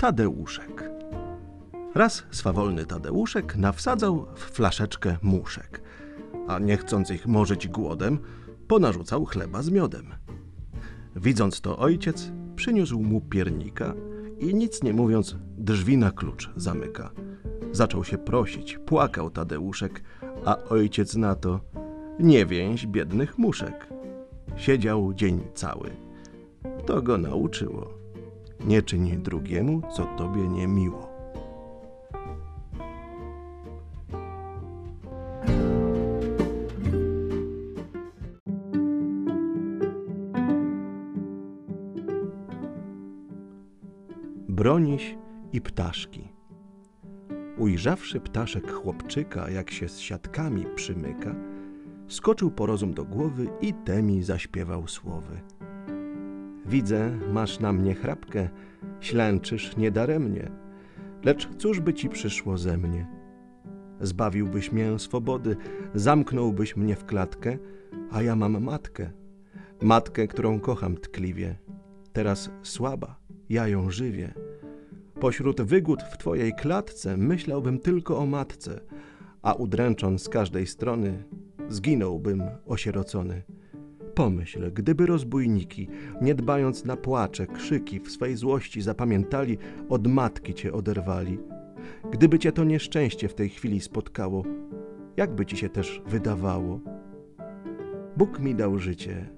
Tadeuszek. Raz swawolny Tadeuszek nawsadzał w flaszeczkę muszek, a nie chcąc ich morzyć głodem, ponarzucał chleba z miodem. Widząc to ojciec, przyniósł mu piernika i nic nie mówiąc, drzwi na klucz zamyka. Zaczął się prosić, płakał Tadeuszek, a ojciec na to nie więź biednych muszek. Siedział dzień cały. To go nauczyło. Nie czyń drugiemu, co tobie nie miło. Broniś i ptaszki. Ujrzawszy ptaszek chłopczyka, jak się z siatkami przymyka, skoczył po rozum do głowy i temi zaśpiewał słowy. Widzę, masz na mnie chrapkę, ślęczysz niedaremnie, lecz cóż by ci przyszło ze mnie? Zbawiłbyś mię swobody, zamknąłbyś mnie w klatkę, a ja mam matkę, matkę, którą kocham tkliwie. Teraz słaba, ja ją żywię. Pośród wygód w twojej klatce myślałbym tylko o matce, a udręcząc z każdej strony, zginąłbym osierocony. Pomyśl, gdyby rozbójniki, nie dbając na płacze, krzyki, w swej złości zapamiętali, od matki cię oderwali. Gdyby cię to nieszczęście w tej chwili spotkało, jakby ci się też wydawało? Bóg mi dał życie,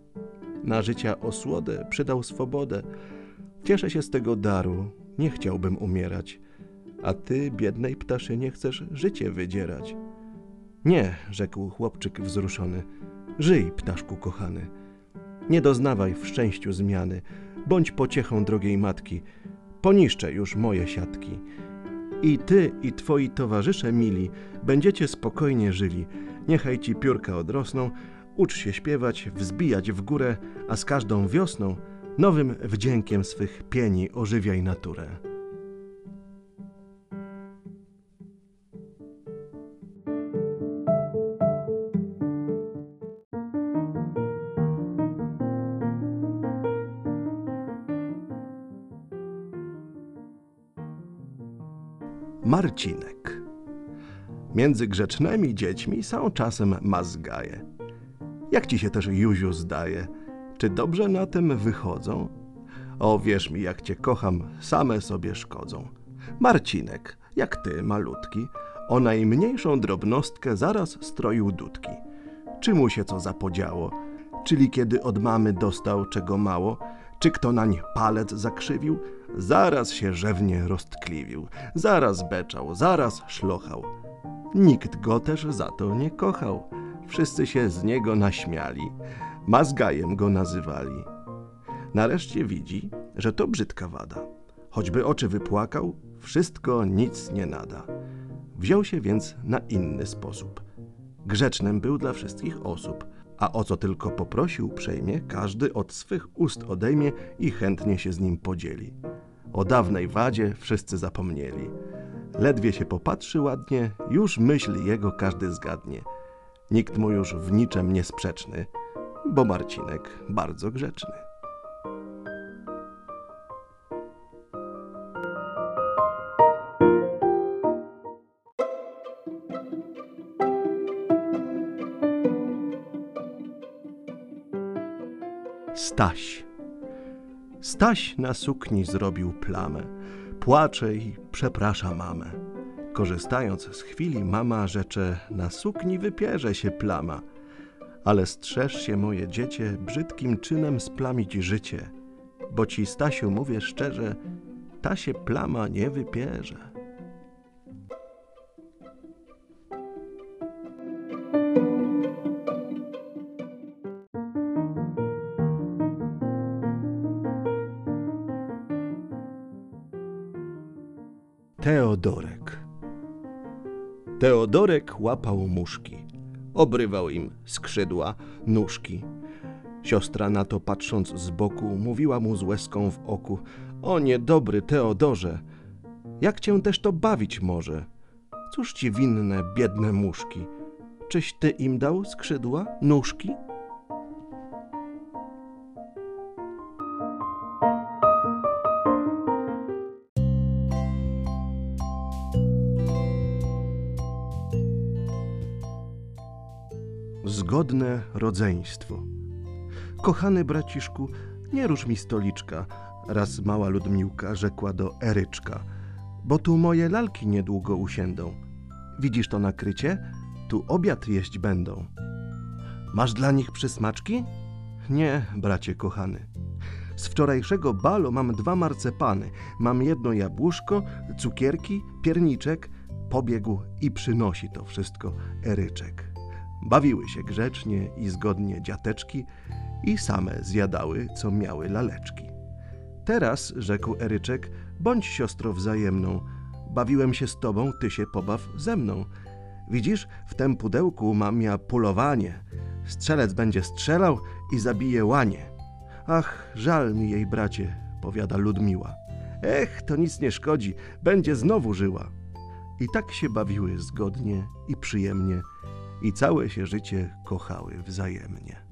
na życia osłodę przydał swobodę. Cieszę się z tego daru, nie chciałbym umierać, a ty, biednej ptaszynie, chcesz życie wydzierać. Nie, rzekł chłopczyk wzruszony, żyj, ptaszku kochany. Nie doznawaj w szczęściu zmiany, bądź pociechą drogiej matki, poniszczę już moje siatki. I ty, i twoi towarzysze mili, będziecie spokojnie żyli. Niechaj ci piórka odrosną, ucz się śpiewać, wzbijać w górę, a z każdą wiosną nowym wdziękiem swych pieni ożywiaj naturę. Marcinek. Między grzecznymi dziećmi są czasem mazgaje. Jak ci się też Juziu zdaje? Czy dobrze na tym wychodzą? O, wierz mi, jak cię kocham, same sobie szkodzą. Marcinek, jak ty, malutki, o najmniejszą drobnostkę zaraz stroił dudki. Czy mu się co zapodziało? Czyli kiedy od mamy dostał czego mało? Czy kto nań palec zakrzywił? Zaraz się rzewnie roztkliwił, zaraz beczał, zaraz szlochał. Nikt go też za to nie kochał. Wszyscy się z niego naśmiali, mazgajem go nazywali. Nareszcie widzi, że to brzydka wada. Choćby oczy wypłakał, wszystko nic nie nada. Wziął się więc na inny sposób. Grzecznym był dla wszystkich osób, a o co tylko poprosił przejmie, każdy od swych ust odejmie i chętnie się z nim podzieli. O dawnej wadzie wszyscy zapomnieli. Ledwie się popatrzy ładnie, już myśl jego każdy zgadnie. Nikt mu już w niczem niesprzeczny, bo Marcinek bardzo grzeczny. Staś. Staś na sukni zrobił plamę. Płacze i przeprasza mamę. Korzystając z chwili, mama rzecze, na sukni wypierze się plama. Ale strzeż się, moje dziecię, brzydkim czynem splamić życie, bo ci, Stasiu, mówię szczerze, ta się plama nie wypierze. Teodorek. Teodorek łapał muszki, obrywał im skrzydła, nóżki. Siostra na to patrząc z boku, mówiła mu z łezką w oku: O niedobry Teodorze, jak cię też to bawić może? Cóż ci winne, biedne muszki? Czyś ty im dał skrzydła, nóżki? Godne rodzeństwo. Kochany braciszku, nie rusz mi stoliczka, raz mała Ludmiłka rzekła do Eryczka, bo tu moje lalki niedługo usiędą. Widzisz to nakrycie? Tu obiad jeść będą. Masz dla nich przysmaczki? Nie, bracie kochany. Z wczorajszego balu mam dwa marcepany. Mam jedno jabłuszko, cukierki, pierniczek. Pobiegł i przynosi to wszystko Eryczek. Bawiły się grzecznie i zgodnie dziateczki i same zjadały, co miały laleczki. Teraz, rzekł Eryczek, bądź siostro wzajemną. Bawiłem się z tobą, ty się pobaw ze mną. Widzisz, w tym pudełku mam ja pulowanie. Strzelec będzie strzelał i zabije łanie. Ach, żal mi jej, bracie, powiada Ludmiła. Ech, to nic nie szkodzi, będzie znowu żyła. I tak się bawiły zgodnie i przyjemnie, i całe się życie kochały wzajemnie.